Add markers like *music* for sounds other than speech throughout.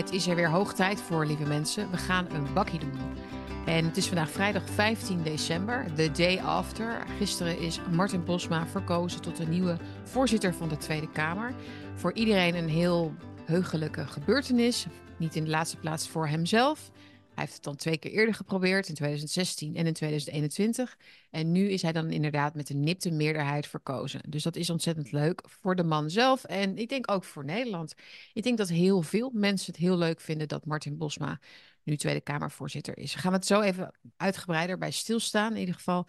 Het is er weer hoog tijd voor, lieve mensen. We gaan een bakkie doen. En het is vandaag vrijdag 15 december, the day after. Gisteren is Martin Bosma verkozen tot de nieuwe voorzitter van de Tweede Kamer. Voor iedereen een heel heugelijke gebeurtenis. Niet in de laatste plaats voor hemzelf. Hij heeft het dan twee keer eerder geprobeerd, in 2016 en in 2021. En nu is hij dan inderdaad met een nipte meerderheid verkozen. Dus dat is ontzettend leuk voor de man zelf en ik denk ook voor Nederland. Ik denk dat heel veel mensen het heel leuk vinden dat Martin Bosma nu Tweede Kamervoorzitter is. Gaan we het zo even uitgebreider bij stilstaan in ieder geval.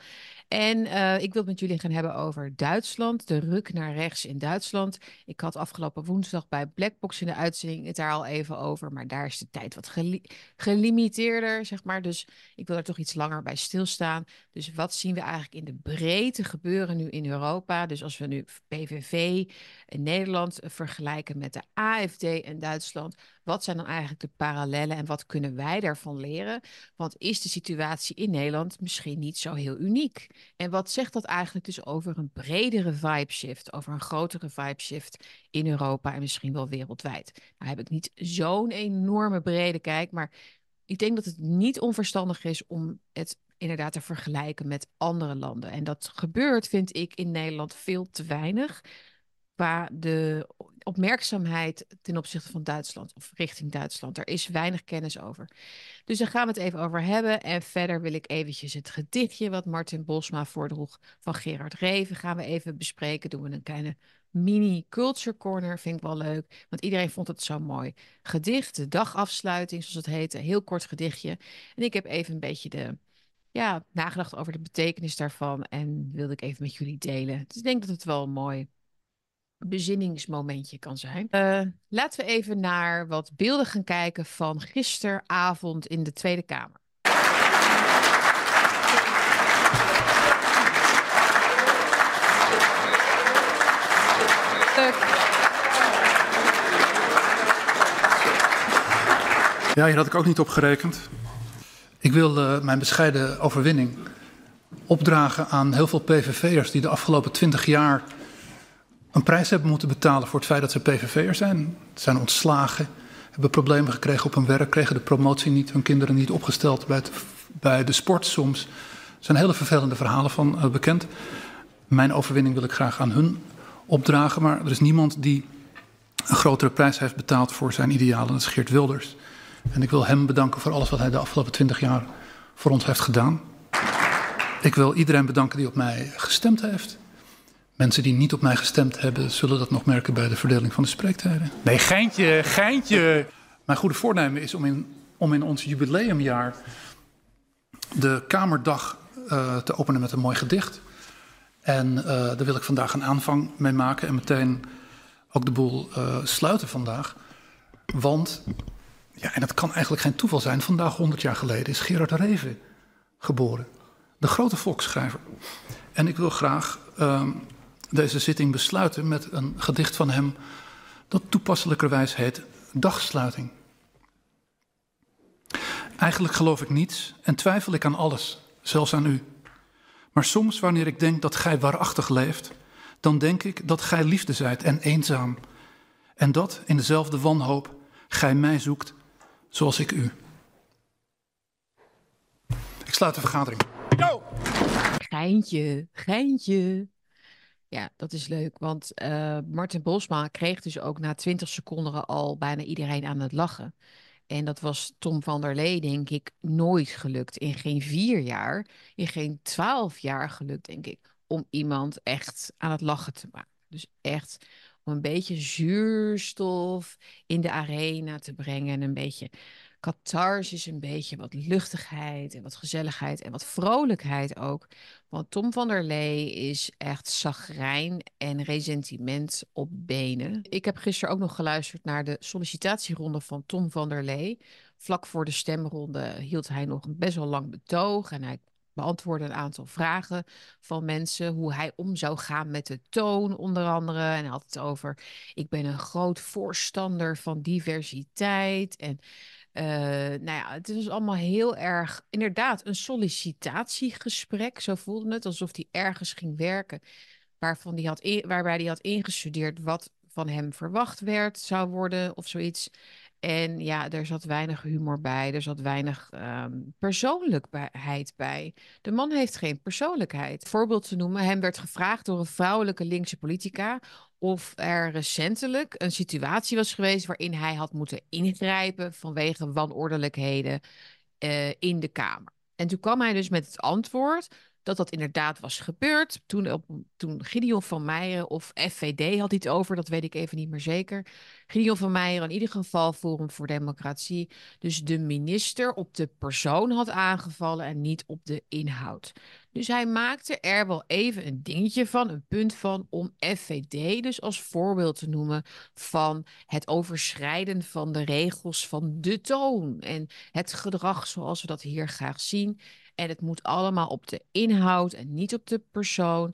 En uh, ik wil het met jullie gaan hebben over Duitsland, de ruk naar rechts in Duitsland. Ik had afgelopen woensdag bij Blackbox in de uitzending het daar al even over, maar daar is de tijd wat geli gelimiteerder, zeg maar. Dus ik wil er toch iets langer bij stilstaan. Dus wat zien we eigenlijk in de breedte gebeuren nu in Europa? Dus als we nu PVV in Nederland vergelijken met de AFD in Duitsland, wat zijn dan eigenlijk de parallellen en wat kunnen wij daarvan leren? Want is de situatie in Nederland misschien niet zo heel uniek? En wat zegt dat eigenlijk dus over een bredere vibe shift, over een grotere vibe shift in Europa en misschien wel wereldwijd? Nou heb ik niet zo'n enorme brede kijk, maar ik denk dat het niet onverstandig is om het inderdaad te vergelijken met andere landen. En dat gebeurt, vind ik, in Nederland veel te weinig qua de opmerkzaamheid ten opzichte van Duitsland of richting Duitsland. Er is weinig kennis over. Dus daar gaan we het even over hebben. En verder wil ik eventjes het gedichtje wat Martin Bosma voordroeg van Gerard Reven gaan we even bespreken. Doen we een kleine mini culture corner, vind ik wel leuk. Want iedereen vond het zo mooi. Gedicht, de dagafsluiting zoals het heette, heel kort gedichtje. En ik heb even een beetje de ja, nagedacht over de betekenis daarvan en wilde ik even met jullie delen. Dus ik denk dat het wel mooi bezinningsmomentje kan zijn. Uh, laten we even naar wat beelden gaan kijken van gisteravond in de Tweede Kamer. Ja, hier had ik ook niet op gerekend. Ik wil uh, mijn bescheiden overwinning opdragen aan heel veel PVV'ers die de afgelopen twintig jaar een prijs hebben moeten betalen voor het feit dat ze PVV'er zijn. Ze zijn ontslagen, hebben problemen gekregen op hun werk, kregen de promotie niet, hun kinderen niet opgesteld bij, de sport soms. Er zijn hele vervelende verhalen van uh, bekend. Mijn overwinning wil ik graag aan hun opdragen, maar er is niemand die een grotere prijs heeft betaald voor zijn idealen. Dat is Geert Wilders. En ik wil hem bedanken voor alles wat hij de afgelopen twintig jaar voor ons heeft gedaan. Ik wil iedereen bedanken die op mij gestemd heeft. Mensen die niet op mij gestemd hebben, zullen dat nog merken bij de verdeling van de spreektijden. Nee, geintje, geintje. Mijn goede voornemen is om in, om in ons jubileumjaar de Kamerdag uh, te openen met een mooi gedicht. En uh, daar wil ik vandaag een aanvang mee maken en meteen ook de boel uh, sluiten vandaag. Want, ja, en dat kan eigenlijk geen toeval zijn, vandaag 100 jaar geleden is Gerard Reven geboren. De grote volksschrijver. En ik wil graag uh, deze zitting besluiten met een gedicht van hem dat toepasselijkerwijs heet Dagsluiting. Eigenlijk geloof ik niets en twijfel ik aan alles, zelfs aan u. Maar soms wanneer ik denk dat gij waarachtig leeft, dan denk ik dat gij liefde zijt en eenzaam. En dat in dezelfde wanhoop gij mij zoekt zoals ik u. Ik sluit de vergadering. Yo! Geintje, geintje. Ja, dat is leuk. Want uh, Martin Bosma kreeg dus ook na 20 seconden al bijna iedereen aan het lachen. En dat was Tom van der Lee, denk ik, nooit gelukt. In geen vier jaar, in geen twaalf jaar gelukt, denk ik, om iemand echt aan het lachen te maken. Dus echt om een beetje zuurstof in de arena te brengen en een beetje catharsis, een beetje wat luchtigheid en wat gezelligheid en wat vrolijkheid ook. Want Tom van der Lee is echt zagrijn en resentiment op benen. Ik heb gisteren ook nog geluisterd naar de sollicitatieronde van Tom van der Lee Vlak voor de stemronde hield hij nog een best wel lang betoog en hij beantwoordde een aantal vragen van mensen. Hoe hij om zou gaan met de toon, onder andere. En hij had het over: ik ben een groot voorstander van diversiteit. En uh, nou ja, het was allemaal heel erg, inderdaad, een sollicitatiegesprek. Zo voelde het, alsof hij ergens ging werken. Waarvan die had waarbij hij had ingestudeerd wat van hem verwacht werd, zou worden of zoiets. En ja, er zat weinig humor bij, er zat weinig um, persoonlijkheid bij. De man heeft geen persoonlijkheid. Voorbeeld te noemen, hem werd gevraagd door een vrouwelijke linkse politica of er recentelijk een situatie was geweest waarin hij had moeten ingrijpen vanwege wanordelijkheden uh, in de Kamer. En toen kwam hij dus met het antwoord dat dat inderdaad was gebeurd. Toen, op, toen Gideon van Meijeren of FVD had iets over, dat weet ik even niet meer zeker. Gideon van Meijeren in ieder geval Forum voor Democratie. Dus de minister op de persoon had aangevallen en niet op de inhoud. Dus hij maakte er wel even een dingetje van, een punt van, om FVD dus als voorbeeld te noemen van het overschrijden van de regels van de toon en het gedrag zoals we dat hier graag zien. En het moet allemaal op de inhoud en niet op de persoon.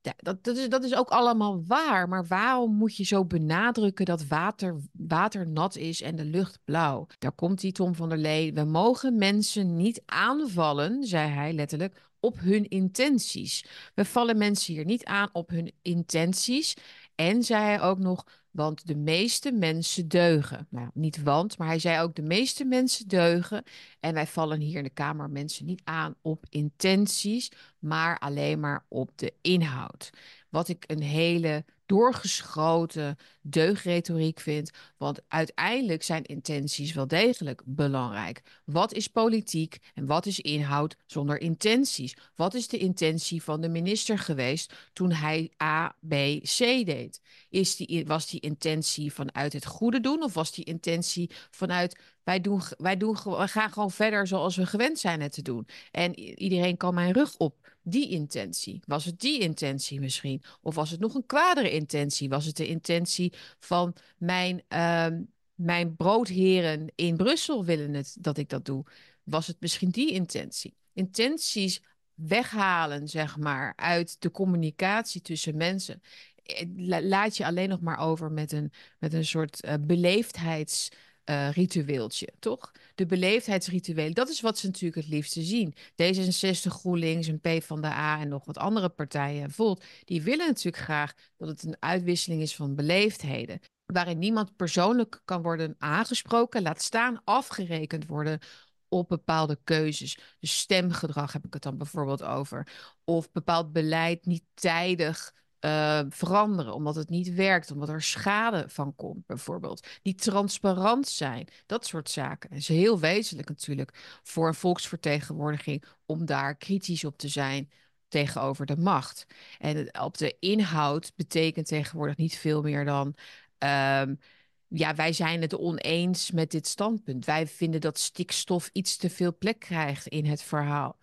Dat, dat, is, dat is ook allemaal waar. Maar waarom moet je zo benadrukken dat water, water nat is en de lucht blauw? Daar komt die Tom van der Lee. We mogen mensen niet aanvallen, zei hij letterlijk, op hun intenties. We vallen mensen hier niet aan op hun intenties. En zei hij ook nog, want de meeste mensen deugen. Nou, niet want, maar hij zei ook de meeste mensen deugen. En wij vallen hier in de Kamer mensen niet aan op intenties, maar alleen maar op de inhoud. Wat ik een hele doorgeschoten deugretoriek vindt. Want uiteindelijk zijn intenties wel degelijk belangrijk. Wat is politiek en wat is inhoud zonder intenties? Wat is de intentie van de minister geweest toen hij A, B, C deed? Is die, was die intentie vanuit het goede doen of was die intentie vanuit wij, doen, wij, doen, wij gaan gewoon verder zoals we gewend zijn het te doen? En iedereen kan mijn rug op die intentie? Was het die intentie misschien? Of was het nog een kwadere intentie? Was het de intentie van mijn, uh, mijn broodheren in Brussel willen het dat ik dat doe? Was het misschien die intentie? Intenties weghalen, zeg maar, uit de communicatie tussen mensen. Eh, laat je alleen nog maar over met een, met een soort uh, beleefdheids uh, ritueeltje, toch? De beleefdheidsritueel, dat is wat ze natuurlijk het liefste zien. D66, GroenLinks, een P van de A en nog wat andere partijen, Volt, die willen natuurlijk graag dat het een uitwisseling is van beleefdheden. Waarin niemand persoonlijk kan worden aangesproken, laat staan afgerekend worden op bepaalde keuzes. Dus stemgedrag heb ik het dan bijvoorbeeld over. Of bepaald beleid niet tijdig uh, veranderen, omdat het niet werkt, omdat er schade van komt, bijvoorbeeld. Die transparant zijn, dat soort zaken. Dat is heel wezenlijk natuurlijk voor een volksvertegenwoordiging om daar kritisch op te zijn tegenover de macht. En op de inhoud betekent tegenwoordig niet veel meer dan. Uh, ja, wij zijn het oneens met dit standpunt. Wij vinden dat stikstof iets te veel plek krijgt in het verhaal.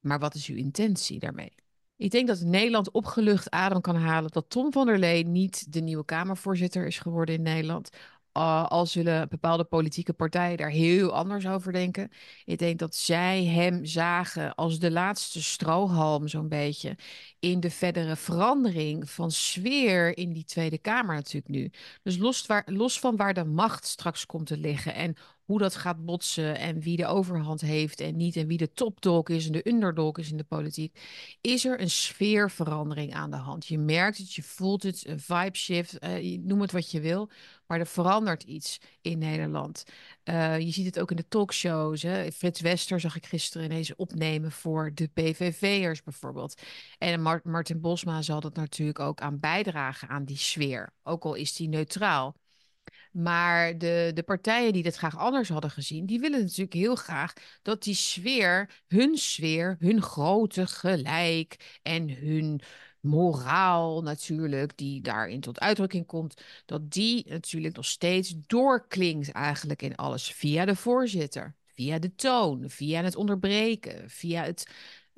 Maar wat is uw intentie daarmee? Ik denk dat Nederland opgelucht adem kan halen dat Tom van der Lee niet de nieuwe Kamervoorzitter is geworden in Nederland. Uh, al zullen bepaalde politieke partijen daar heel anders over denken. Ik denk dat zij hem zagen als de laatste strohalm, zo'n beetje, in de verdere verandering van sfeer in die Tweede Kamer natuurlijk nu. Dus los, waar, los van waar de macht straks komt te liggen en hoe dat gaat botsen en wie de overhand heeft en niet en wie de topdog is en de underdog is in de politiek, is er een sfeerverandering aan de hand. Je merkt het, je voelt het, een vibe shift, uh, noem het wat je wil, maar er verandert iets in Nederland. Uh, je ziet het ook in de talkshows. Hè? Frits Wester zag ik gisteren ineens opnemen voor de PVV'ers bijvoorbeeld. En Martin Bosma zal dat natuurlijk ook aan bijdragen aan die sfeer, ook al is die neutraal. Maar de, de partijen die dit graag anders hadden gezien, die willen natuurlijk heel graag dat die sfeer, hun sfeer, hun grote gelijk en hun moraal natuurlijk, die daarin tot uitdrukking komt, dat die natuurlijk nog steeds doorklinkt eigenlijk in alles. Via de voorzitter, via de toon, via het onderbreken, via het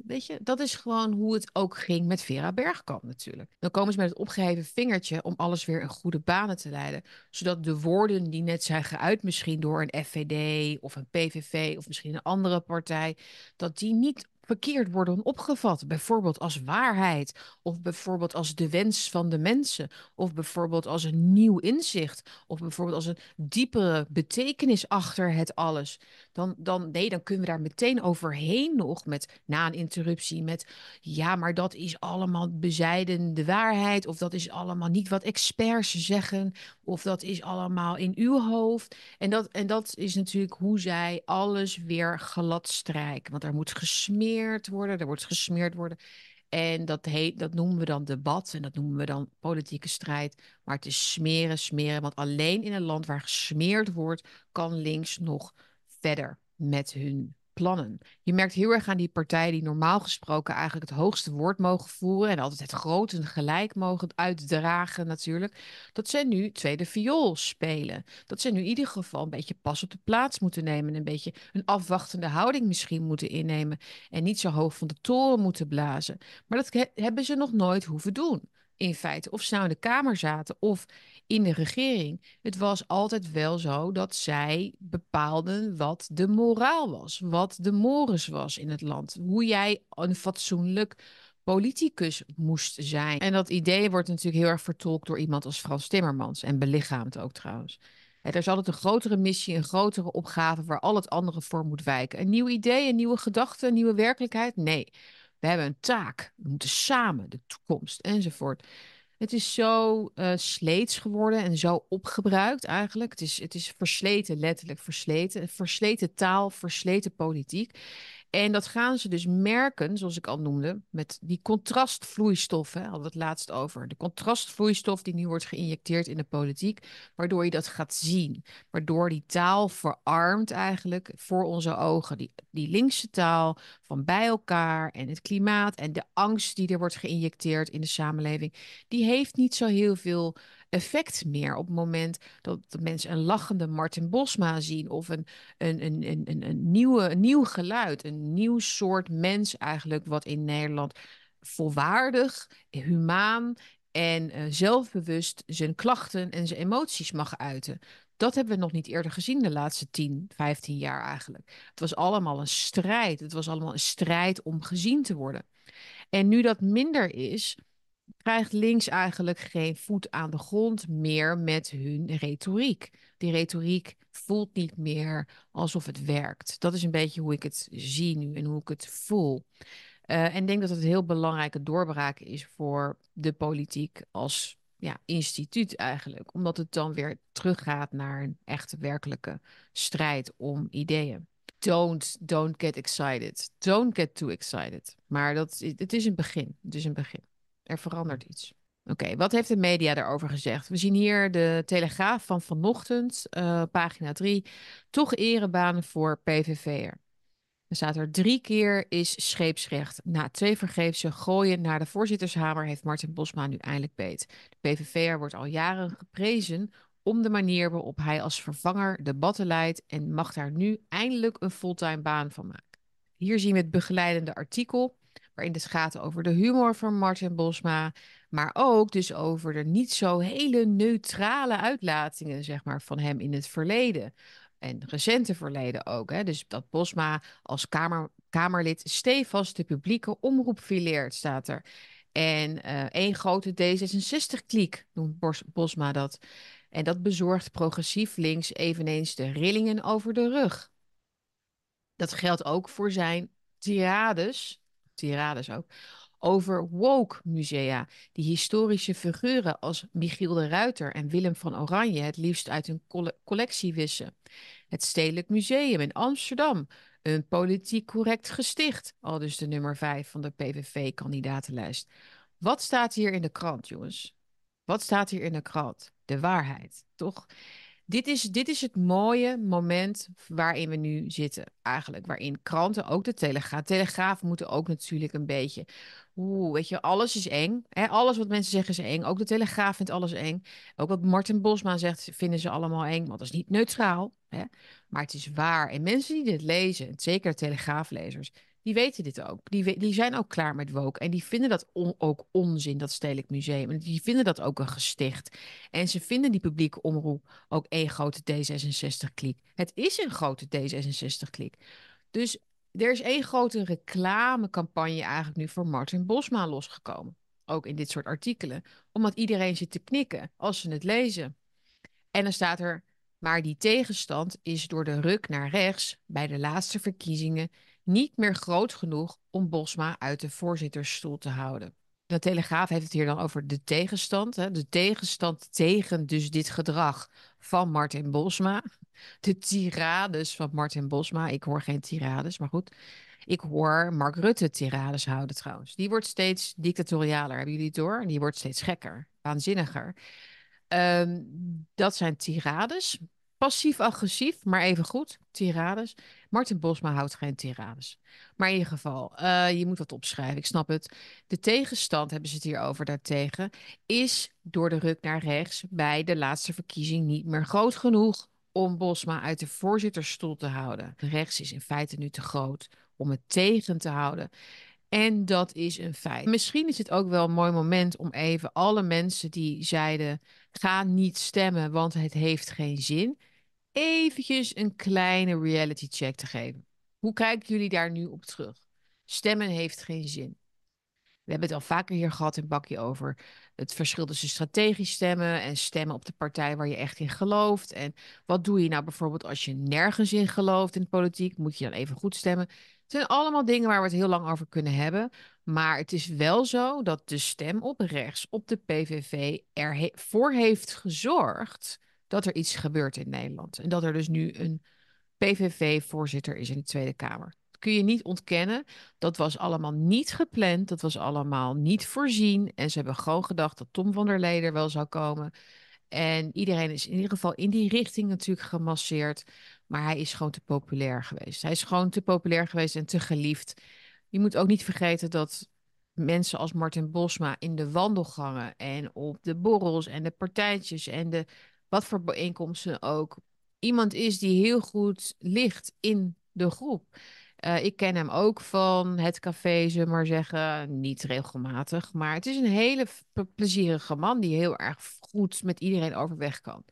Weet je, dat is gewoon hoe het ook ging met Vera Bergkamp natuurlijk. Dan komen ze met het opgeheven vingertje om alles weer in goede banen te leiden. Zodat de woorden die net zijn geuit, misschien door een FVD of een PVV of misschien een andere partij, dat die niet verkeerd worden opgevat. Bijvoorbeeld als waarheid, of bijvoorbeeld als de wens van de mensen, of bijvoorbeeld als een nieuw inzicht, of bijvoorbeeld als een diepere betekenis achter het alles. Dan, dan, nee, dan kunnen we daar meteen overheen nog met na een interruptie met ja, maar dat is allemaal bezijden de waarheid, of dat is allemaal niet wat experts zeggen, of dat is allemaal in uw hoofd. En dat, en dat is natuurlijk hoe zij alles weer glad strijken, want er moet gesmeerd worden, er wordt gesmeerd worden. En dat, heet, dat noemen we dan debat en dat noemen we dan politieke strijd. Maar het is smeren, smeren. Want alleen in een land waar gesmeerd wordt, kan links nog verder met hun plannen. Je merkt heel erg aan die partijen die normaal gesproken eigenlijk het hoogste woord mogen voeren en altijd het groot en gelijk mogen uitdragen natuurlijk, dat zij nu tweede viool spelen. Dat zij nu in ieder geval een beetje pas op de plaats moeten nemen, een beetje een afwachtende houding misschien moeten innemen en niet zo hoog van de toren moeten blazen. Maar dat hebben ze nog nooit hoeven doen in feite. Of ze nou in de Kamer zaten of in de regering. Het was altijd wel zo dat zij bepaalden wat de moraal was. Wat de mores was in het land. Hoe jij een fatsoenlijk politicus moest zijn. En dat idee wordt natuurlijk heel erg vertolkt door iemand als Frans Timmermans. En belichaamd ook trouwens. Er is altijd een grotere missie, een grotere opgave waar al het andere voor moet wijken. Een nieuw idee, een nieuwe gedachte, een nieuwe werkelijkheid? Nee. We hebben een taak. We moeten samen de toekomst enzovoort. Het is zo uh, sleets geworden en zo opgebruikt eigenlijk. Het is, het is versleten, letterlijk versleten. Versleten taal, versleten politiek. En dat gaan ze dus merken, zoals ik al noemde, met die contrastvloeistof. Hè, hadden we het laatst over. De contrastvloeistof die nu wordt geïnjecteerd in de politiek, waardoor je dat gaat zien. Waardoor die taal verarmt eigenlijk voor onze ogen. Die, die linkse taal van bij elkaar en het klimaat en de angst die er wordt geïnjecteerd in de samenleving, die heeft niet zo heel veel effect meer op het moment dat, mensen een lachende Martin Bosma zien of een, een, een, een, een, nieuwe, een nieuw geluid, een nieuw soort mens eigenlijk, wat in Nederland volwaardig, humaan en uh, zelfbewust zijn klachten en zijn emoties mag uiten. Dat hebben we nog niet eerder gezien de laatste 10, 15 jaar eigenlijk. Het was allemaal een strijd. Het was allemaal een strijd om gezien te worden. En nu dat minder is, krijgt links eigenlijk geen voet aan de grond meer met hun retoriek. Die retoriek voelt niet meer alsof het werkt. Dat is een beetje hoe ik het zie nu en hoe ik het voel. Uh, en ik denk dat het een heel belangrijke doorbraak is voor de politiek als ja, instituut eigenlijk. Omdat het dan weer teruggaat naar een echte werkelijke strijd om ideeën. Don't, don't get excited. Don't get too excited. Maar dat, het is een begin. Het is een begin. Er verandert iets. Oké, wat heeft de media daarover gezegd? We zien hier de Telegraaf van vanochtend, uh, pagina 3. Toch erebanen voor PVV'er. Er staat er drie keer is scheepsrecht. Na twee vergeefse gooien naar de voorzittershamer heeft Martin Bosma nu eindelijk beet. De PVV'er wordt al jaren geprezen om de manier waarop hij als vervanger debatten leidt en mag daar nu eindelijk een fulltime baan van maken. Hier zien we het begeleidende artikel waarin het gaat over de humor van Martin Bosma, maar ook dus over de niet zo hele neutrale uitlatingen zeg maar, van hem in het verleden. En recente verleden ook. Hè? Dus dat Bosma als kamer, Kamerlid stevast de publieke omroep fileert, staat er. En uh, één grote D66-kliek noemt Bosma dat. En dat bezorgt progressief links eveneens de rillingen over de rug. Dat geldt ook voor zijn tirades tirades ook, over woke musea, die historische figuren als Michiel de Ruiter en Willem van Oranje het liefst uit hun collectie wissen. Het Stedelijk Museum in Amsterdam, een politiek correct gesticht, al dus de nummer 5 van de PVV-kandidatenlijst. Wat staat hier in de krant, jongens? Wat staat hier in de krant? De waarheid, toch? Dit is, dit is het mooie moment waarin we nu zitten, eigenlijk. Waarin kranten, ook de Telegraaf, Telegraaf moeten ook natuurlijk een beetje. Oeh, weet je, alles is eng. Hè? Alles wat mensen zeggen is eng. Ook de Telegraaf vindt alles eng. Ook wat Martin Bosma zegt, vinden ze allemaal eng. Want dat is niet neutraal. Hè? Maar het is waar. En mensen die dit lezen, zeker de Telegraaflezers, die weten dit ook. Die, die zijn ook klaar met woke. En die vinden dat ook onzin, dat Stedelijk Museum. Die vinden dat ook een gesticht. En ze vinden die publieke omroep ook één grote D66-kliek. Het is een grote D66-kliek. Dus er is één grote reclamecampagne eigenlijk nu voor Martin Bosma losgekomen. Ook in dit soort artikelen. Omdat iedereen zit te knikken als ze het lezen. En dan staat er, maar die tegenstand is door de ruk naar rechts bij de laatste verkiezingen niet meer groot genoeg om Bosma uit de voorzittersstoel te houden. De Telegraaf heeft het hier dan over de tegenstand. Hè? De tegenstand tegen dus dit gedrag van Martin Bosma. De tirades van Martin Bosma. Ik hoor geen tirades, maar goed. Ik hoor Mark Rutte tirades houden trouwens. Die wordt steeds dictatorialer, hebben jullie het door? Die wordt steeds gekker, waanzinniger. Um, dat zijn tirades. Passief-agressief, maar even goed. Tirades. Martin Bosma houdt geen tirades. Maar in ieder geval, uh, je moet wat opschrijven, ik snap het. De tegenstand, hebben ze het hier over daartegen, is door de ruk naar rechts bij de laatste verkiezing niet meer groot genoeg om Bosma uit de voorzittersstoel te houden. Rechts is in feite nu te groot om het tegen te houden. En dat is een feit. Misschien is het ook wel een mooi moment om even alle mensen die zeiden: ga niet stemmen, want het heeft geen zin, eventjes een kleine reality check te geven. Hoe kijken jullie daar nu op terug? Stemmen heeft geen zin. We hebben het al vaker hier gehad in Bakje over het verschil tussen strategisch stemmen en stemmen op de partij waar je echt in gelooft. En wat doe je nou bijvoorbeeld als je nergens in gelooft in de politiek? Moet je dan even goed stemmen? Het zijn allemaal dingen waar we het heel lang over kunnen hebben. Maar het is wel zo dat de stem op rechts, op de PVV, ervoor heeft gezorgd dat er iets gebeurt in Nederland. En dat er dus nu een PVV-voorzitter is in de Tweede Kamer. Dat kun je niet ontkennen. Dat was allemaal niet gepland. Dat was allemaal niet voorzien. En ze hebben gewoon gedacht dat Tom van der Leder wel zou komen. En iedereen is in ieder geval in die richting natuurlijk gemasseerd. Maar hij is gewoon te populair geweest. Hij is gewoon te populair geweest en te geliefd. Je moet ook niet vergeten dat mensen als Martin Bosma in de wandelgangen en op de borrels en de partijtjes en de wat voor bijeenkomsten ook, iemand is die heel goed ligt in de groep. Uh, ik ken hem ook van het café, ze maar zeggen. Niet regelmatig, maar het is een hele plezierige man die heel erg goed met iedereen overweg kan.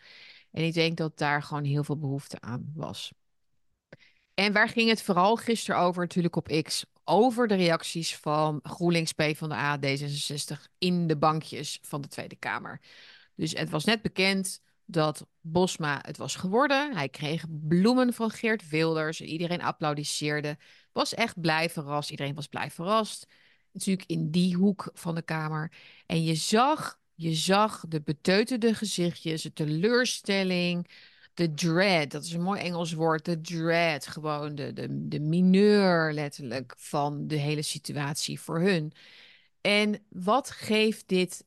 En ik denk dat daar gewoon heel veel behoefte aan was. En waar ging het vooral gisteren over, natuurlijk op X? Over de reacties van GroenLinks, P van de A, D66 in de bankjes van de Tweede Kamer. Dus het was net bekend dat Bosma het was geworden. Hij kreeg bloemen van Geert Wilders. Iedereen applaudisseerde. Was echt blij verrast. Iedereen was blij verrast. Natuurlijk in die hoek van de kamer. En je zag, je zag de beteuterde gezichtjes, de teleurstelling, de dread. Dat is een mooi Engels woord. De dread, gewoon de, de, de mineur letterlijk van de hele situatie voor hun. En wat geeft dit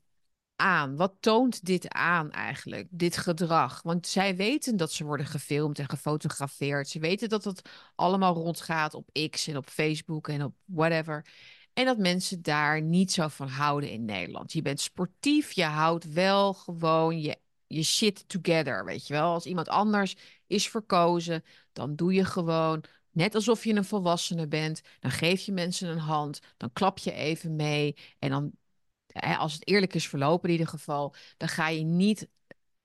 aan? Wat toont dit aan eigenlijk, dit gedrag? Want zij weten dat ze worden gefilmd en gefotografeerd. Ze weten dat het allemaal rondgaat op X en op Facebook en op whatever. En dat mensen daar niet zo van houden in Nederland. Je bent sportief, je houdt wel gewoon je, je shit together, weet je wel. Als iemand anders is verkozen, dan doe je gewoon net alsof je een volwassene bent. Dan geef je mensen een hand, dan klap je even mee en dan als het eerlijk is verlopen in ieder geval, dan ga je niet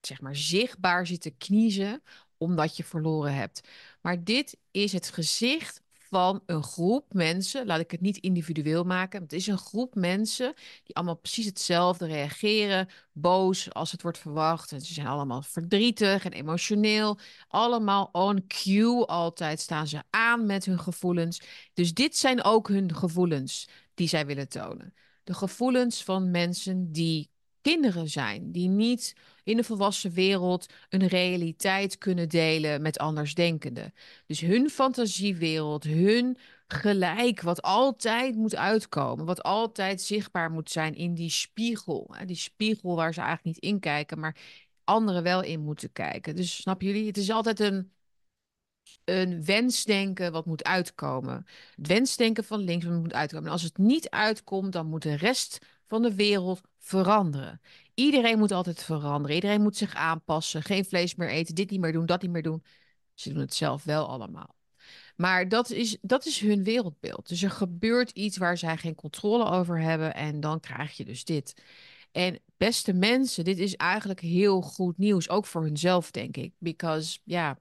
zeg maar zichtbaar zitten kniezen omdat je verloren hebt. Maar dit is het gezicht van een groep mensen, laat ik het niet individueel maken, het is een groep mensen die allemaal precies hetzelfde reageren, boos als het wordt verwacht. Ze zijn allemaal verdrietig en emotioneel, allemaal on cue altijd staan ze aan met hun gevoelens. Dus dit zijn ook hun gevoelens die zij willen tonen de gevoelens van mensen die kinderen zijn, die niet in de volwassen wereld een realiteit kunnen delen met andersdenkenden. Dus hun fantasiewereld, hun gelijk, wat altijd moet uitkomen, wat altijd zichtbaar moet zijn in die spiegel. Die spiegel waar ze eigenlijk niet in kijken, maar anderen wel in moeten kijken. Dus snap jullie? Het is altijd een een wensdenken wat moet uitkomen. Het wensdenken van links moet uitkomen. En als het niet uitkomt, dan moet de rest van de wereld veranderen. Iedereen moet altijd veranderen. Iedereen moet zich aanpassen. Geen vlees meer eten, dit niet meer doen, dat niet meer doen. Ze doen het zelf wel allemaal. Maar dat is, dat is hun wereldbeeld. Dus er gebeurt iets waar zij geen controle over hebben en dan krijg je dus dit. En beste mensen, dit is eigenlijk heel goed nieuws, ook voor hunzelf, denk ik. Because, ja,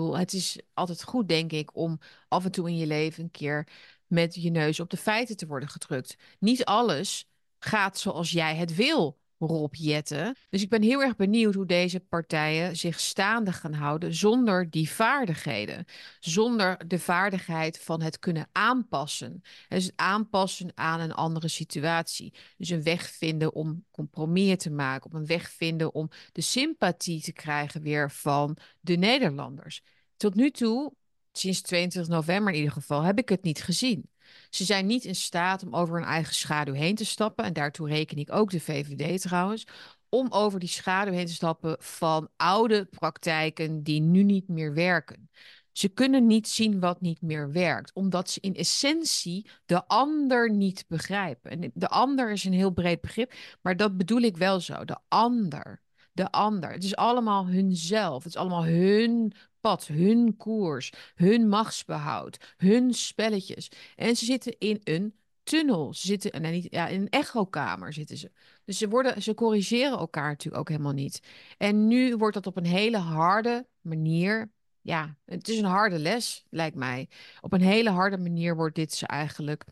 het is altijd goed, denk ik, om af en toe in je leven een keer met je neus op de feiten te worden gedrukt. Niet alles gaat zoals jij het wil. Rob Jetten. Dus ik ben heel erg benieuwd hoe deze partijen zich staande gaan houden zonder die vaardigheden. Zonder de vaardigheid van het kunnen aanpassen. Dus het aanpassen aan een andere situatie. Dus een weg vinden om compromis te maken. Op een weg vinden om de sympathie te krijgen weer van de Nederlanders. Tot nu toe, sinds 22 november in ieder geval, heb ik het niet gezien. Ze zijn niet in staat om over hun eigen schaduw heen te stappen. En daartoe reken ik ook de VVD trouwens. Om over die schaduw heen te stappen van oude praktijken die nu niet meer werken. Ze kunnen niet zien wat niet meer werkt, omdat ze in essentie de ander niet begrijpen. En de ander is een heel breed begrip, maar dat bedoel ik wel zo. De ander. De ander. Het is allemaal hunzelf. Het is allemaal hun pad, hun koers, hun machtsbehoud, hun spelletjes. En ze zitten in een tunnel. Ze zitten nee, niet, ja, in een echokamer zitten ze. Dus ze, worden, ze corrigeren elkaar natuurlijk ook helemaal niet. En nu wordt dat op een hele harde manier. Ja, het is een harde les, lijkt mij. Op een hele harde manier wordt dit ze eigenlijk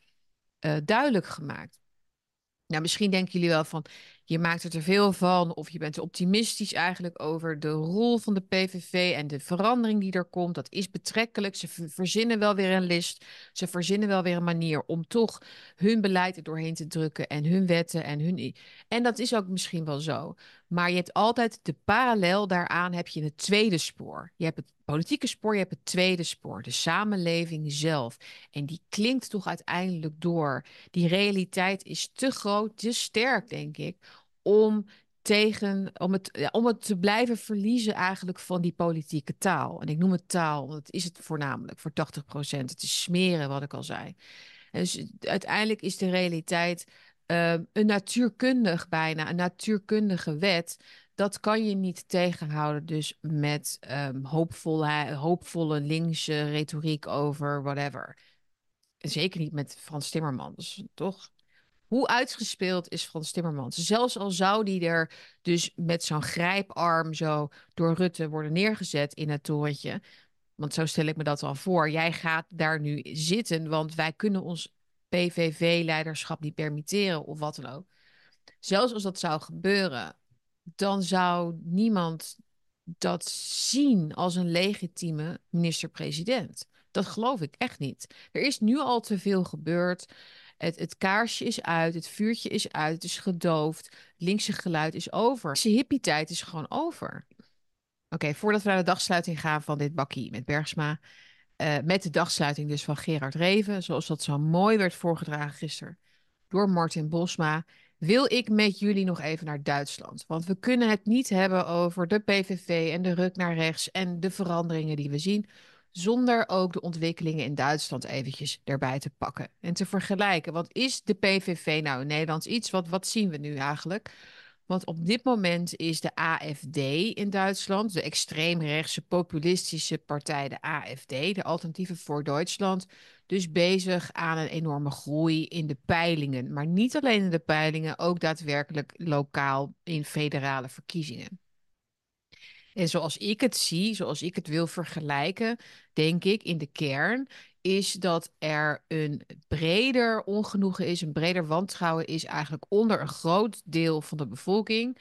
uh, duidelijk gemaakt. Nou, misschien denken jullie wel van, je maakt er te veel van of je bent optimistisch eigenlijk over de rol van de PVV en de verandering die er komt. Dat is betrekkelijk. Ze verzinnen wel weer een list. Ze verzinnen wel weer een manier om toch hun beleid er doorheen te drukken en hun wetten en hun. En dat is ook misschien wel zo. Maar je hebt altijd de parallel daaraan heb je het tweede spoor. Je hebt het politieke spoor, je hebt het tweede spoor, de samenleving zelf. En die klinkt toch uiteindelijk door. Die realiteit is te groot, te sterk, denk ik, om tegen, om het, om het te blijven verliezen eigenlijk van die politieke taal. En ik noem het taal, want het is het voornamelijk voor 80 procent. Het is smeren, wat ik al zei. En dus uiteindelijk is de realiteit uh, een natuurkundig bijna, een natuurkundige wet. Dat kan je niet tegenhouden dus met um, hoopvolle, hoopvolle linkse retoriek over whatever. Zeker niet met Frans Timmermans, toch? Hoe uitgespeeld is Frans Timmermans? Zelfs al zou die er dus met zo'n grijparm zo door Rutte worden neergezet in het torentje. Want zo stel ik me dat al voor. Jij gaat daar nu zitten, want wij kunnen ons PVV-leiderschap niet permitteren of wat dan ook. Zelfs als dat zou gebeuren, dan zou niemand dat zien als een legitieme minister-president. Dat geloof ik echt niet. Er is nu al te veel gebeurd. Het, het, kaarsje is uit, het vuurtje is uit, het is gedoofd, linkse geluid is over. De hippie-tijd is gewoon over. Oké, voordat we naar de dagsluiting gaan van dit bakkie met Bergsma, uh, met de dagsluiting dus van Gerard Reven, zoals dat zo mooi werd voorgedragen gisteren door Martin Bosma, wil ik met jullie nog even naar Duitsland. Want we kunnen het niet hebben over de PVV en de ruk naar rechts en de veranderingen die we zien, zonder ook de ontwikkelingen in Duitsland eventjes erbij te pakken en te vergelijken. Wat is de PVV nou in Nederland iets? Wat, wat zien we nu eigenlijk? Want op dit moment is de AFD in Duitsland, de extreemrechtse populistische partij, de AFD, de Alternatieven voor Duitsland, dus bezig aan een enorme groei in de peilingen. Maar niet alleen in de peilingen, ook daadwerkelijk lokaal in federale verkiezingen. En zoals ik het zie, zoals ik het wil vergelijken, denk ik in de kern is dat er een breder ongenoegen is, een breder wantrouwen is eigenlijk onder een groot deel van de bevolking.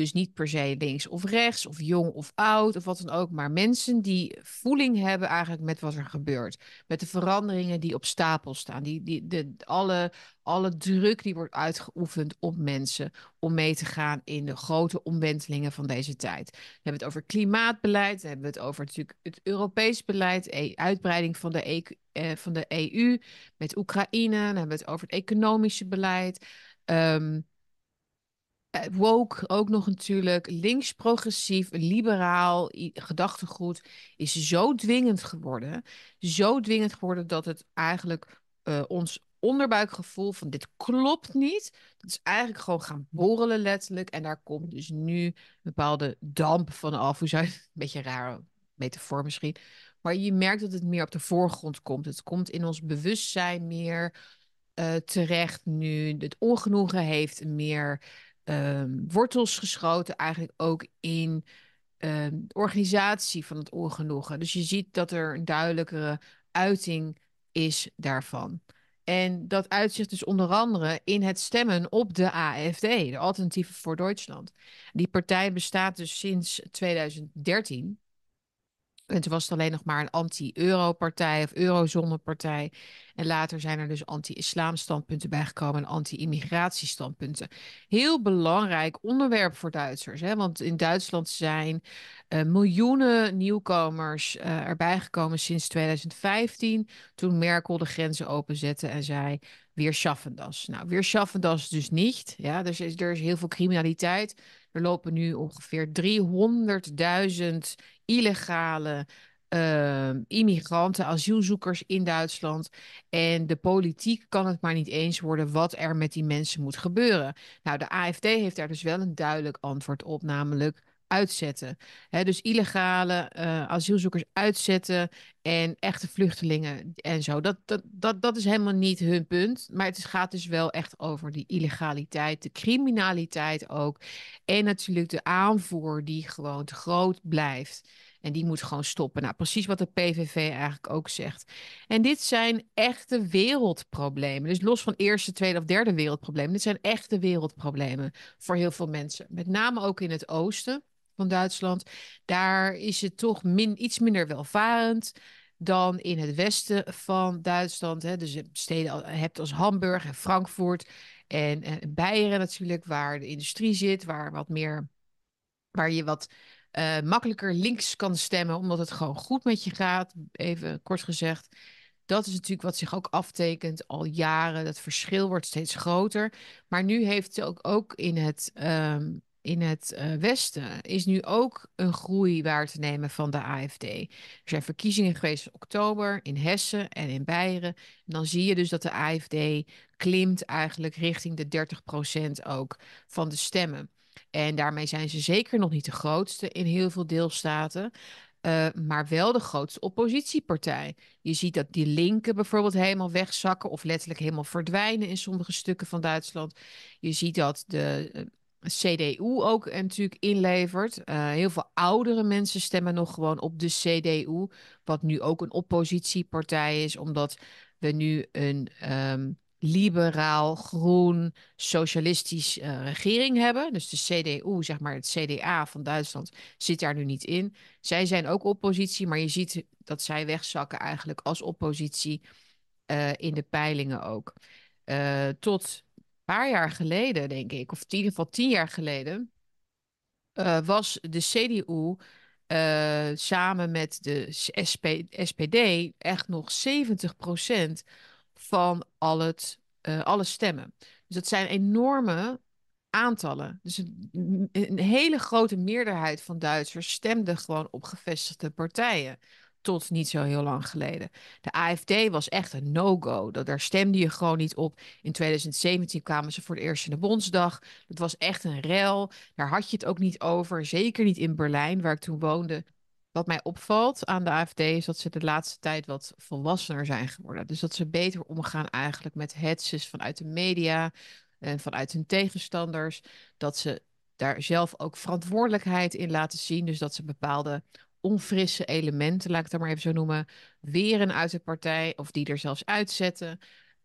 Dus niet per se links of rechts, of jong of oud, of wat dan ook, maar mensen die voeling hebben eigenlijk met wat er gebeurt. Met de veranderingen die op stapel staan, die, die, de, alle, alle druk die wordt uitgeoefend op mensen om mee te gaan in de grote omwentelingen van deze tijd. We hebben het over klimaatbeleid, we hebben het over natuurlijk het Europees beleid, e uitbreiding van de, e eh, van de EU met Oekraïne, dan hebben we het over het economische beleid. Um, woke ook nog natuurlijk. Links, progressief, liberaal gedachtegoed is zo dwingend geworden. Zo dwingend geworden dat het eigenlijk uh, ons onderbuikgevoel van dit klopt niet. Dat is eigenlijk gewoon gaan borrelen letterlijk. En daar komt dus nu een bepaalde damp van af. Hoe zou *laughs* een beetje raar metafoor misschien. Maar je merkt dat het meer op de voorgrond komt. Het komt in ons bewustzijn meer uh, terecht nu. Het ongenoegen heeft meer um, wortels geschoten, eigenlijk ook in um, de organisatie van het ongenoegen. Dus je ziet dat er een duidelijkere uiting is daarvan. En dat uitzicht dus onder andere in het stemmen op de AFD, de Alternatieven voor Duitsland. Die partij bestaat dus sinds 2013. En toen was het alleen nog maar een anti-euro-partij of eurozone-partij. En later zijn er dus anti-islam-standpunten bijgekomen en anti-immigratiestandpunten. Heel belangrijk onderwerp voor Duitsers. Hè? Want in Duitsland zijn uh, miljoenen nieuwkomers uh, erbij gekomen sinds 2015. Toen Merkel de grenzen openzette en zei: Weer schaffen das. Nou, weer schaffen das dus niet. Ja, dus is, er is heel veel criminaliteit. Er lopen nu ongeveer 300.000 illegale uh, immigranten, asielzoekers in Duitsland. En de politiek kan het maar niet eens worden wat er met die mensen moet gebeuren. Nou, de AFD heeft daar dus wel een duidelijk antwoord op, namelijk uitzetten. dus illegale uh, asielzoekers uitzetten en echte vluchtelingen en zo. Dat, dat, dat, dat is helemaal niet hun punt. Maar het gaat dus wel echt over die illegaliteit, de criminaliteit ook. En natuurlijk de aanvoer die gewoon te groot blijft. En die moet gewoon stoppen. Nou, precies wat de PVV eigenlijk ook zegt. En dit zijn echte wereldproblemen. Dus los van eerste, tweede of derde wereldproblemen. Dit zijn echte wereldproblemen voor heel veel mensen. Met name ook in het oosten van Duitsland. Daar is het toch min, iets minder welvarend dan in het westen van Duitsland. Hè. Dus steden hebt als Hamburg en Frankfurt en, en Beieren natuurlijk, waar de industrie zit, waar wat meer, waar je wat uh, makkelijker links kan stemmen, omdat het gewoon goed met je gaat. Even kort gezegd. Dat is natuurlijk wat zich ook aftekent al jaren. Dat verschil wordt steeds groter. Maar nu heeft ook, ook in het um, in het uh, Westen is nu ook een groei waar te nemen van de AFD. Er zijn verkiezingen geweest in oktober in Hessen en in Beieren. En dan zie je dus dat de AFD klimt eigenlijk richting de 30% ook van de stemmen. En daarmee zijn ze zeker nog niet de grootste in heel veel deelstaten. Uh, maar wel de grootste oppositiepartij. Je ziet dat die linken bijvoorbeeld helemaal wegzakken of letterlijk helemaal verdwijnen in sommige stukken van Duitsland. Je ziet dat de uh, CDU ook natuurlijk inlevert. Uh, heel veel oudere mensen stemmen nog gewoon op de CDU, wat nu ook een oppositiepartij is, omdat we nu een um, liberaal, groen, socialistisch uh, regering hebben. Dus de CDU, zeg maar het CDA van Duitsland, zit daar nu niet in. Zij zijn ook oppositie, maar je ziet dat zij wegzakken eigenlijk als oppositie uh, in de peilingen ook. Tot paar jaar geleden, denk ik, of in ieder geval tien jaar geleden, uh, was de CDU eh, samen met de SP, SPD echt nog 70% van al het, uh, alle stemmen. Dus dat zijn enorme aantallen. Dus een, hele grote meerderheid van Duitsers stemde gewoon op gevestigde partijen tot niet zo heel lang geleden. De AFD was echt een no-go. Daar stemde je gewoon niet op. In 2017 kwamen ze voor het eerst in de Bondsdag. Dat was echt een rel. Daar had je het ook niet over. Zeker niet in Berlijn, waar ik toen woonde. Wat mij opvalt aan de AFD is dat ze de laatste tijd wat volwassener zijn geworden. Dus dat ze beter omgaan eigenlijk met hetzes vanuit de media en vanuit hun tegenstanders. Dat ze daar zelf ook verantwoordelijkheid in laten zien. Dus dat ze bepaalde onfrisse elementen, laat ik het maar even zo noemen, weren uit de partij of die er zelfs uitzetten.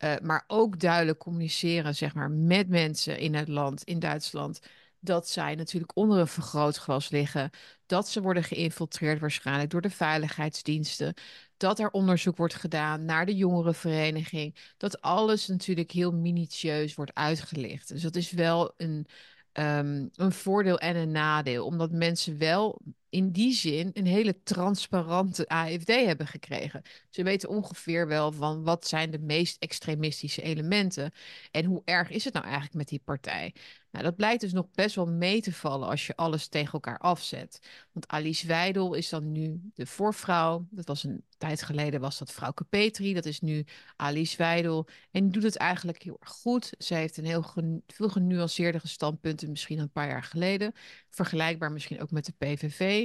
Uh, maar ook duidelijk communiceren zeg maar, met mensen in het land, in Duitsland, dat zij natuurlijk onder een vergrootglas liggen, dat ze worden geïnfiltreerd waarschijnlijk door de veiligheidsdiensten, dat er onderzoek wordt gedaan naar de jongerenvereniging, dat alles natuurlijk heel minutieus wordt uitgelicht. Dus dat is wel een, um, een voordeel en een nadeel, omdat mensen wel in die zin een hele transparante AFD hebben gekregen. Ze weten ongeveer wel van wat zijn de meest extremistische elementen en hoe erg is het nou eigenlijk met die partij. Nou, dat blijkt dus nog best wel mee te vallen als je alles tegen elkaar afzet. Want Alice Weidel is dan nu de voorvrouw. Dat was een tijd geleden was dat Frauke Petri. Dat is nu Alice Weidel. En die doet het eigenlijk heel erg goed. Ze heeft een heel veel genuanceerdere standpunten misschien een paar jaar geleden. Vergelijkbaar misschien ook met de PVV.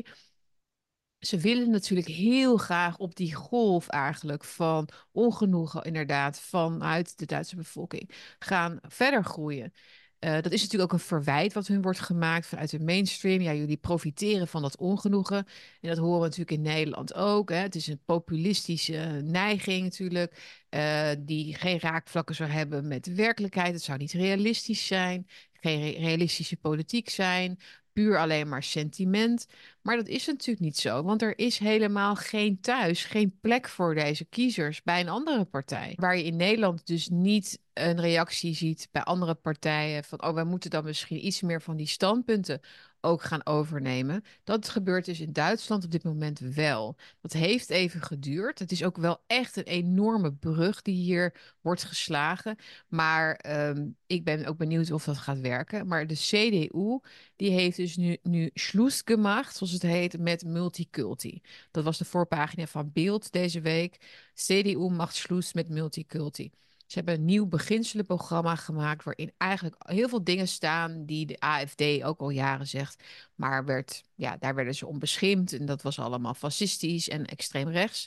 Ze willen natuurlijk heel graag op die golf eigenlijk van ongenoegen, inderdaad, vanuit de Duitse bevolking gaan verder groeien. Uh, dat is natuurlijk ook een verwijt wat hun wordt gemaakt vanuit de mainstream. Ja, jullie profiteren van dat ongenoegen. En dat horen we natuurlijk in Nederland ook. Hè. Het is een populistische neiging natuurlijk, uh, die geen raakvlakken zou hebben met werkelijkheid. Het zou niet realistisch zijn, geen realistische politiek zijn puur alleen maar sentiment. Maar dat is natuurlijk niet zo, want er is helemaal geen thuis, geen plek voor deze kiezers bij een andere partij. Waar je in Nederland dus niet een reactie ziet bij andere partijen van, oh, wij moeten dan misschien iets meer van die standpunten ook gaan overnemen. Dat gebeurt dus in Duitsland op dit moment wel. Dat heeft even geduurd. Het is ook wel echt een enorme brug die hier wordt geslagen. Maar ehm, ik ben ook benieuwd of dat gaat werken. Maar de CDU die heeft dus nu, nu Schluss gemaakt, zoals het heet, met multiculti. Dat was de voorpagina van Beeld deze week. CDU macht Schluss met multiculti. Ze hebben een nieuw beginselenprogramma gemaakt waarin eigenlijk heel veel dingen staan die de AFD ook al jaren zegt. Maar werd, ja, daar werden ze onbeschimd en dat was allemaal fascistisch en extreem rechts.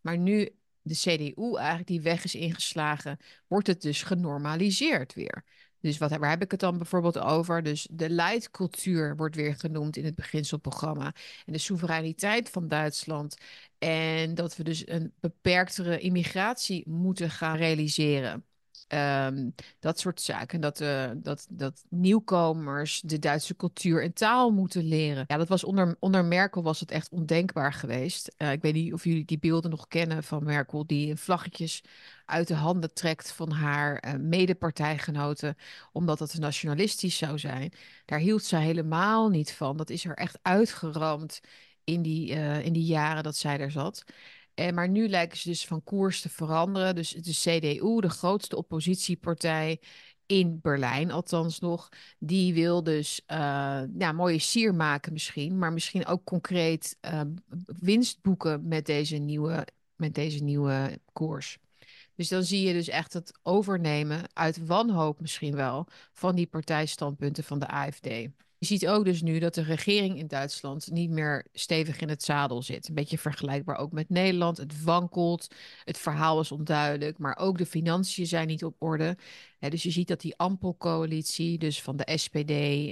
Maar nu de CDU eigenlijk die weg is ingeslagen, wordt het dus genormaliseerd weer. Dus wat, waar heb ik het dan bijvoorbeeld over? Dus de leidcultuur wordt weer genoemd in het beginselprogramma. En de soevereiniteit van Duitsland. En dat we dus een beperktere immigratie moeten gaan realiseren. Um, dat soort zaken. Dat, uh, dat, dat nieuwkomers de Duitse cultuur en taal moeten leren. Ja, dat was onder, onder Merkel was het echt ondenkbaar geweest. Uh, ik weet niet of jullie die beelden nog kennen van Merkel, die vlaggetjes uit de handen trekt van haar uh, medepartijgenoten, omdat het nationalistisch zou zijn. Daar hield ze helemaal niet van. Dat is er echt uitgeramd in die, in die jaren dat zij er zat. En, maar nu lijken ze dus van koers te veranderen. Dus de CDU, de grootste oppositiepartij in Berlijn, althans nog, die wil dus uh, ja, mooie sier maken misschien, maar misschien ook concreet uh, winst boeken met deze, nieuwe, met deze nieuwe koers. Dus dan zie je dus echt het overnemen uit wanhoop misschien wel van die partijstandpunten van de AFD. Je ziet ook dus nu dat de regering in Duitsland niet meer stevig in het zadel zit. Een beetje vergelijkbaar ook met Nederland. Het wankelt, het verhaal is onduidelijk, maar ook de financiën zijn niet op orde. dus je ziet dat die Ampelcoalitie, dus van de SPD,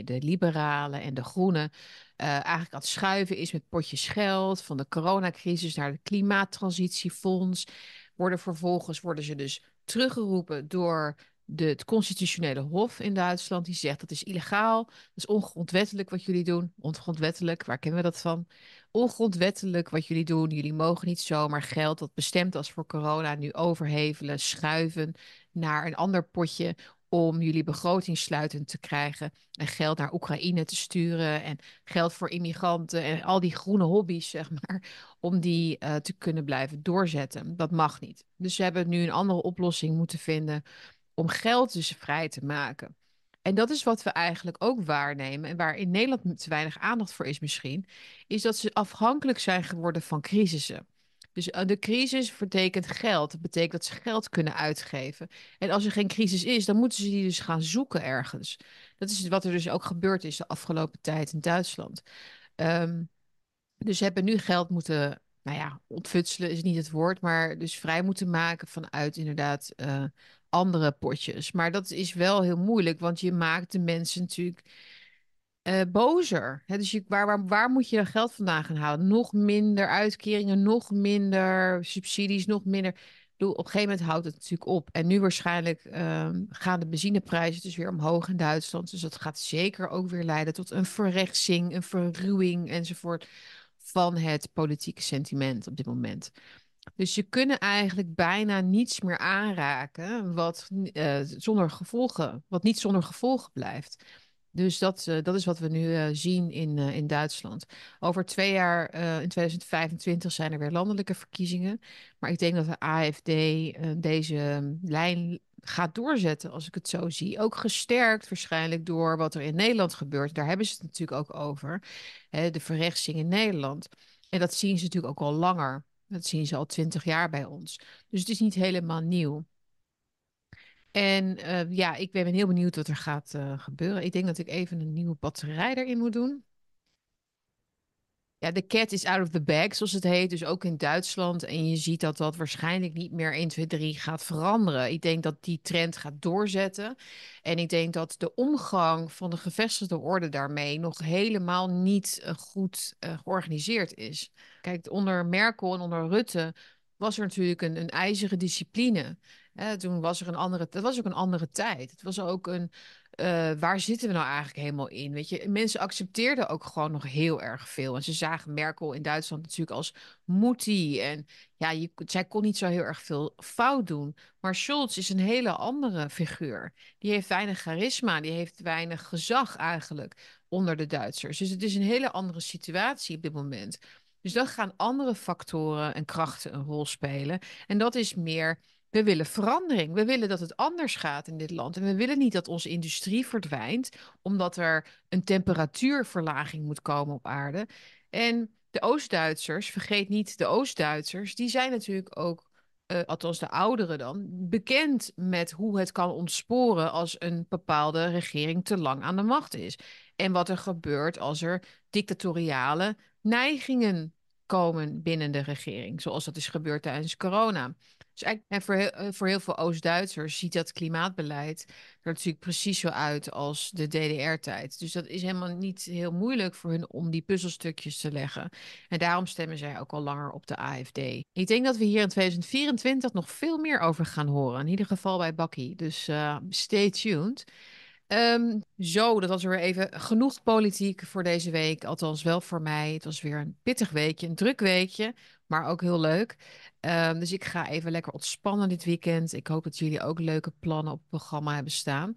de Liberalen en de Groenen, uh, eigenlijk aan het schuiven is met potjes geld. Van de coronacrisis naar het klimaattransitiefonds. Worden vervolgens worden ze dus teruggeroepen door de, het constitutionele hof in Duitsland, die zegt dat is illegaal, dat is ongrondwettelijk wat jullie doen. Ongrondwettelijk, waar kennen we dat van? Ongrondwettelijk wat jullie doen. Jullie mogen niet zomaar geld dat bestemd was voor corona nu overhevelen, schuiven naar een ander potje om jullie begroting sluitend te krijgen en geld naar Oekraïne te sturen en geld voor immigranten en al die groene hobby's, zeg maar, om die uh, te kunnen blijven doorzetten. Dat mag niet. Dus ze hebben nu een andere oplossing moeten vinden om geld dus vrij te maken. En dat is wat we eigenlijk ook waarnemen en waar in Nederland te weinig aandacht voor is misschien, is dat ze afhankelijk zijn geworden van crisissen. Dus eh, de crisis betekent geld. Dat betekent dat ze geld kunnen uitgeven. En als er geen crisis is, dan moeten ze die dus gaan zoeken ergens. Dat is wat er dus ook gebeurd is de afgelopen tijd in Duitsland. Um, dus ze hebben nu geld moeten, nou ja, ontfutselen is niet het woord, maar dus vrij moeten maken vanuit inderdaad uh, andere potjes. Maar dat is wel heel moeilijk, want je maakt de mensen natuurlijk uh, bozer. dus je, waar, waar, waar moet je dan geld vandaan gaan halen? Nog minder uitkeringen, nog minder subsidies, nog minder. Op een gegeven moment houdt het natuurlijk op. En nu waarschijnlijk um, gaan de benzineprijzen dus weer omhoog in Duitsland. Dus dat gaat zeker ook weer leiden tot een verrechtsing, een verruwing enzovoort van het politieke sentiment op dit moment. Dus je kunt eigenlijk bijna niets meer aanraken wat, uh, zonder gevolgen, wat niet zonder gevolgen blijft. Dus dat, uh, dat is wat we nu uh, zien in, in Duitsland. Over twee jaar, in 2025, zijn er weer landelijke verkiezingen. Maar ik denk dat de AFD deze lijn gaat doorzetten, als ik het zo zie. Ook gesterkt waarschijnlijk door wat er in Nederland gebeurt. Daar hebben ze het natuurlijk ook over. Hè, de verrechtsing in Nederland. En dat zien ze natuurlijk ook al langer. Dat zien ze al twintig jaar bij ons. Dus het is niet helemaal nieuw. En uh, ja, ik ben heel benieuwd wat er gaat uh, gebeuren. Ik denk dat ik even een nieuwe batterij erin moet doen. Ja, de cat is out of the bag, zoals het heet. Dus ook in Duitsland. En je ziet dat dat waarschijnlijk niet meer 1, 2, 3 gaat veranderen. Ik denk dat die trend gaat doorzetten. En ik denk dat de omgang van de gevestigde orde daarmee nog helemaal niet uh, goed uh, georganiseerd is. Kijk, onder Merkel en onder Rutte was er natuurlijk een, een ijzeren discipline. toen was er een andere, dat was ook een andere tijd. Het was ook een, uh, waar zitten we nou eigenlijk helemaal in? Weet je, mensen accepteerden ook gewoon nog heel erg veel. En ze zagen Merkel in Duitsland natuurlijk als moetie. En ja, zij kon niet zo heel erg veel fout doen. Maar Scholz is een hele andere figuur. Die heeft weinig charisma, die heeft weinig gezag eigenlijk onder de Duitsers. Dus het is een hele andere situatie op dit moment. Dus dan gaan andere factoren en krachten een rol spelen. En dat is meer we willen verandering. We willen dat het anders gaat in dit land. En we willen niet dat onze industrie verdwijnt, omdat er een temperatuurverlaging moet komen op aarde. En de Oost-Duitsers, vergeet niet de Oost-Duitsers, die zijn natuurlijk ook, uh, althans de ouderen dan, bekend met hoe het kan ontsporen als een bepaalde regering te lang aan de macht is. En wat er gebeurt als er dictatoriale neigingen komen binnen de regering, zoals dat is gebeurd tijdens corona. Dus eigenlijk, en voor, heel, eh, veel Oost-Duitsers ziet dat klimaatbeleid er natuurlijk precies zo uit als de DDR-tijd. Dus dat is helemaal niet heel moeilijk voor hun om die puzzelstukjes te leggen. En daarom stemmen zij ook al langer op de AFD. Ik denk dat we hier in 2024 nog veel meer over gaan horen. In ieder geval bij Bakkie. Dus uh, stay tuned. Um, zo, dat was weer even genoeg politiek voor deze week. Althans, wel voor mij. Het was weer een pittig weekje, een druk weekje, maar ook heel leuk. Um, dus ik ga even lekker ontspannen dit weekend. Ik hoop dat jullie ook leuke plannen op het programma hebben staan.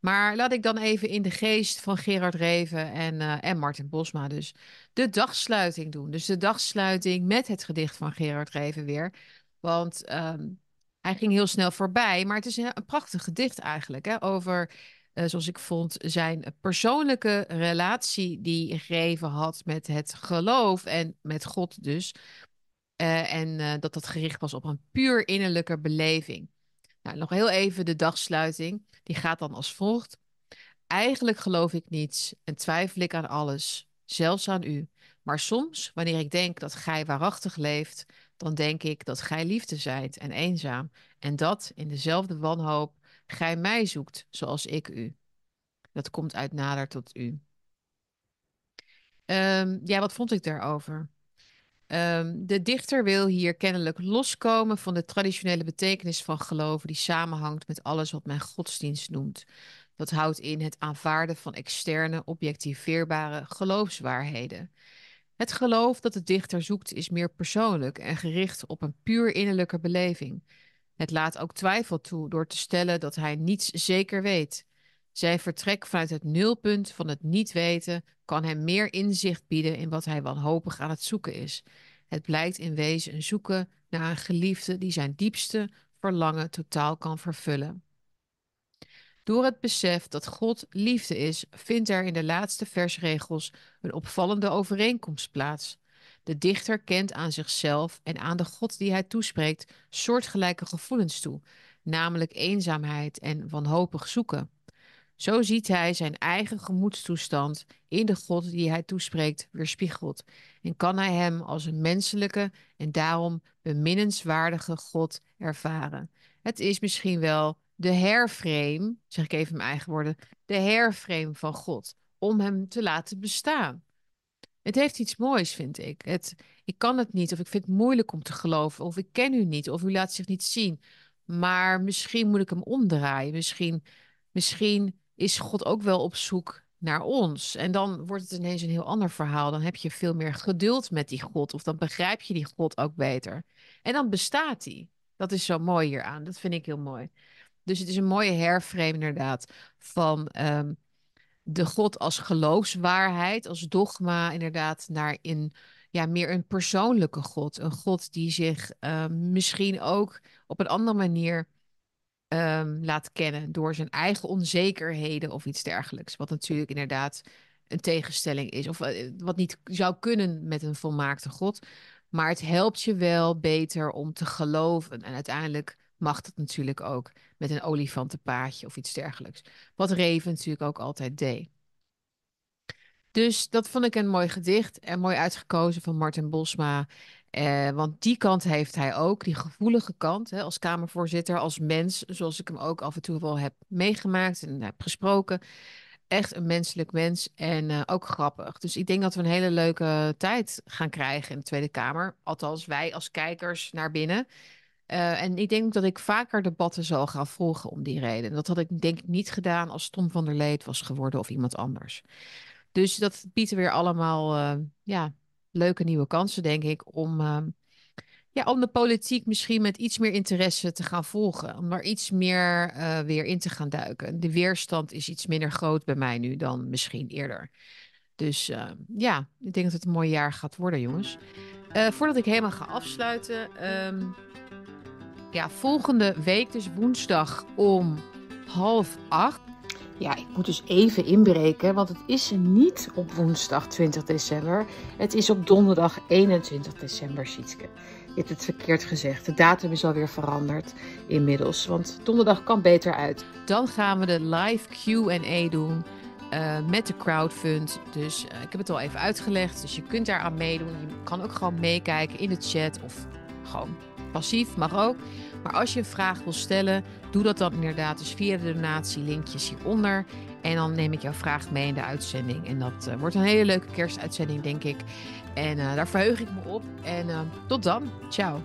Maar laat ik dan even in de geest van Gerard Reven en, uh, en Martin Bosma dus de dagsluiting doen. Dus de dagsluiting met het gedicht van Gerard Reven weer. Want um, hij ging heel snel voorbij, maar het is een, een prachtig gedicht eigenlijk hè, over uh, zoals ik vond, zijn persoonlijke relatie die Greven had met het geloof en met God dus. Uh, en uh, dat dat gericht was op een puur innerlijke beleving. Nou, nog heel even de dagsluiting. Die gaat dan als volgt. Eigenlijk geloof ik niets en twijfel ik aan alles, zelfs aan u. Maar soms, wanneer ik denk dat gij waarachtig leeft, dan denk ik dat gij liefde zijt en eenzaam. En dat in dezelfde wanhoop gij mij zoekt zoals ik u. Dat komt uit nader tot u. Um, ja, wat vond ik daarover? Um, de dichter wil hier kennelijk loskomen van de traditionele betekenis van geloven die samenhangt met alles wat men godsdienst noemt. Dat houdt in het aanvaarden van externe, objectiveerbare geloofswaarheden. Het geloof dat de dichter zoekt is meer persoonlijk en gericht op een puur innerlijke beleving. Het laat ook twijfel toe door te stellen dat hij niets zeker weet. Zijn vertrek vanuit het nulpunt van het niet weten kan hem meer inzicht bieden in wat hij wanhopig aan het zoeken is. Het blijkt in wezen een zoeken naar een geliefde die zijn diepste verlangen totaal kan vervullen. Door het besef dat God liefde is, vindt er in de laatste versregels een opvallende overeenkomst plaats. De dichter kent aan zichzelf en aan de God die hij toespreekt soortgelijke gevoelens toe, namelijk eenzaamheid en wanhopig zoeken. Zo ziet hij zijn eigen gemoedstoestand in de God die hij toespreekt weerspiegeld en kan hij hem als een menselijke en daarom beminnenswaardige God ervaren. Het is misschien wel de herframe, zeg ik even mijn eigen woorden, de herframe van God, om hem te laten bestaan. Het heeft iets moois, vind ik. Het, ik kan het niet, of ik vind het moeilijk om te geloven, of ik ken u niet, of u laat zich niet zien. Maar misschien moet ik hem omdraaien. Misschien, misschien is God ook wel op zoek naar ons. En dan wordt het ineens een heel ander verhaal. Dan heb je veel meer geduld met die God, of dan begrijp je die God ook beter. En dan bestaat hij. Dat is zo mooi hieraan. Dat vind ik heel mooi. Dus het is een mooie herframe inderdaad van um, de God als geloofswaarheid, als dogma, inderdaad, naar in ja, meer een persoonlijke God. Een God die zich uh, misschien ook op een andere manier um, laat kennen door zijn eigen onzekerheden of iets dergelijks. Wat natuurlijk inderdaad een tegenstelling is, of uh, wat niet zou kunnen met een volmaakte God. Maar het helpt je wel beter om te geloven. En uiteindelijk mag dat natuurlijk ook met een olifantenpaadje of iets dergelijks. Wat Reven natuurlijk ook altijd deed. Dus dat vond ik een mooi gedicht en mooi uitgekozen van Martin Bosma. Eh, want die kant heeft hij ook, die gevoelige kant, hè, als Kamervoorzitter, als mens, zoals ik hem ook af en toe wel heb meegemaakt en heb gesproken. Echt een menselijk mens en uh, ook grappig. Dus ik denk dat we een hele leuke tijd gaan krijgen in de Tweede Kamer. Althans, wij als kijkers naar binnen. Uh, en ik denk dat ik vaker debatten zal gaan volgen om die reden. Dat had ik denk ik niet gedaan als Tom van der Leed was geworden of iemand anders. Dus dat biedt weer allemaal uh, ja, leuke nieuwe kansen, denk ik, om, uh, ja, om de politiek misschien met iets meer interesse te gaan volgen. Om daar iets meer uh, weer in te gaan duiken. De weerstand is iets minder groot bij mij nu dan misschien eerder. Dus ja, ik denk dat het een mooi jaar gaat worden, jongens. voordat ik helemaal ga afsluiten. Um, ja, volgende week, dus woensdag om half acht. Ja, ik moet dus even inbreken, want het is niet op woensdag 20 december. Het is op donderdag 21 december, Sietske. Je hebt het verkeerd gezegd. De datum is alweer veranderd inmiddels, want donderdag kan beter uit. Dan gaan we de live Q&A doen uh, met de crowdfund. Dus uh, ik heb het al even uitgelegd, dus je kunt daar aan meedoen. Je kan ook gewoon meekijken in de chat of gewoon passief, mag ook. Maar als je een vraag wil stellen, doe dat dan inderdaad dus via de donatielinkjes hieronder. En dan neem ik jouw vraag mee in de uitzending. En dat uh, wordt een hele leuke kerstuitzending, denk ik. En uh, daar verheug ik me op. En uh, tot dan. Ciao.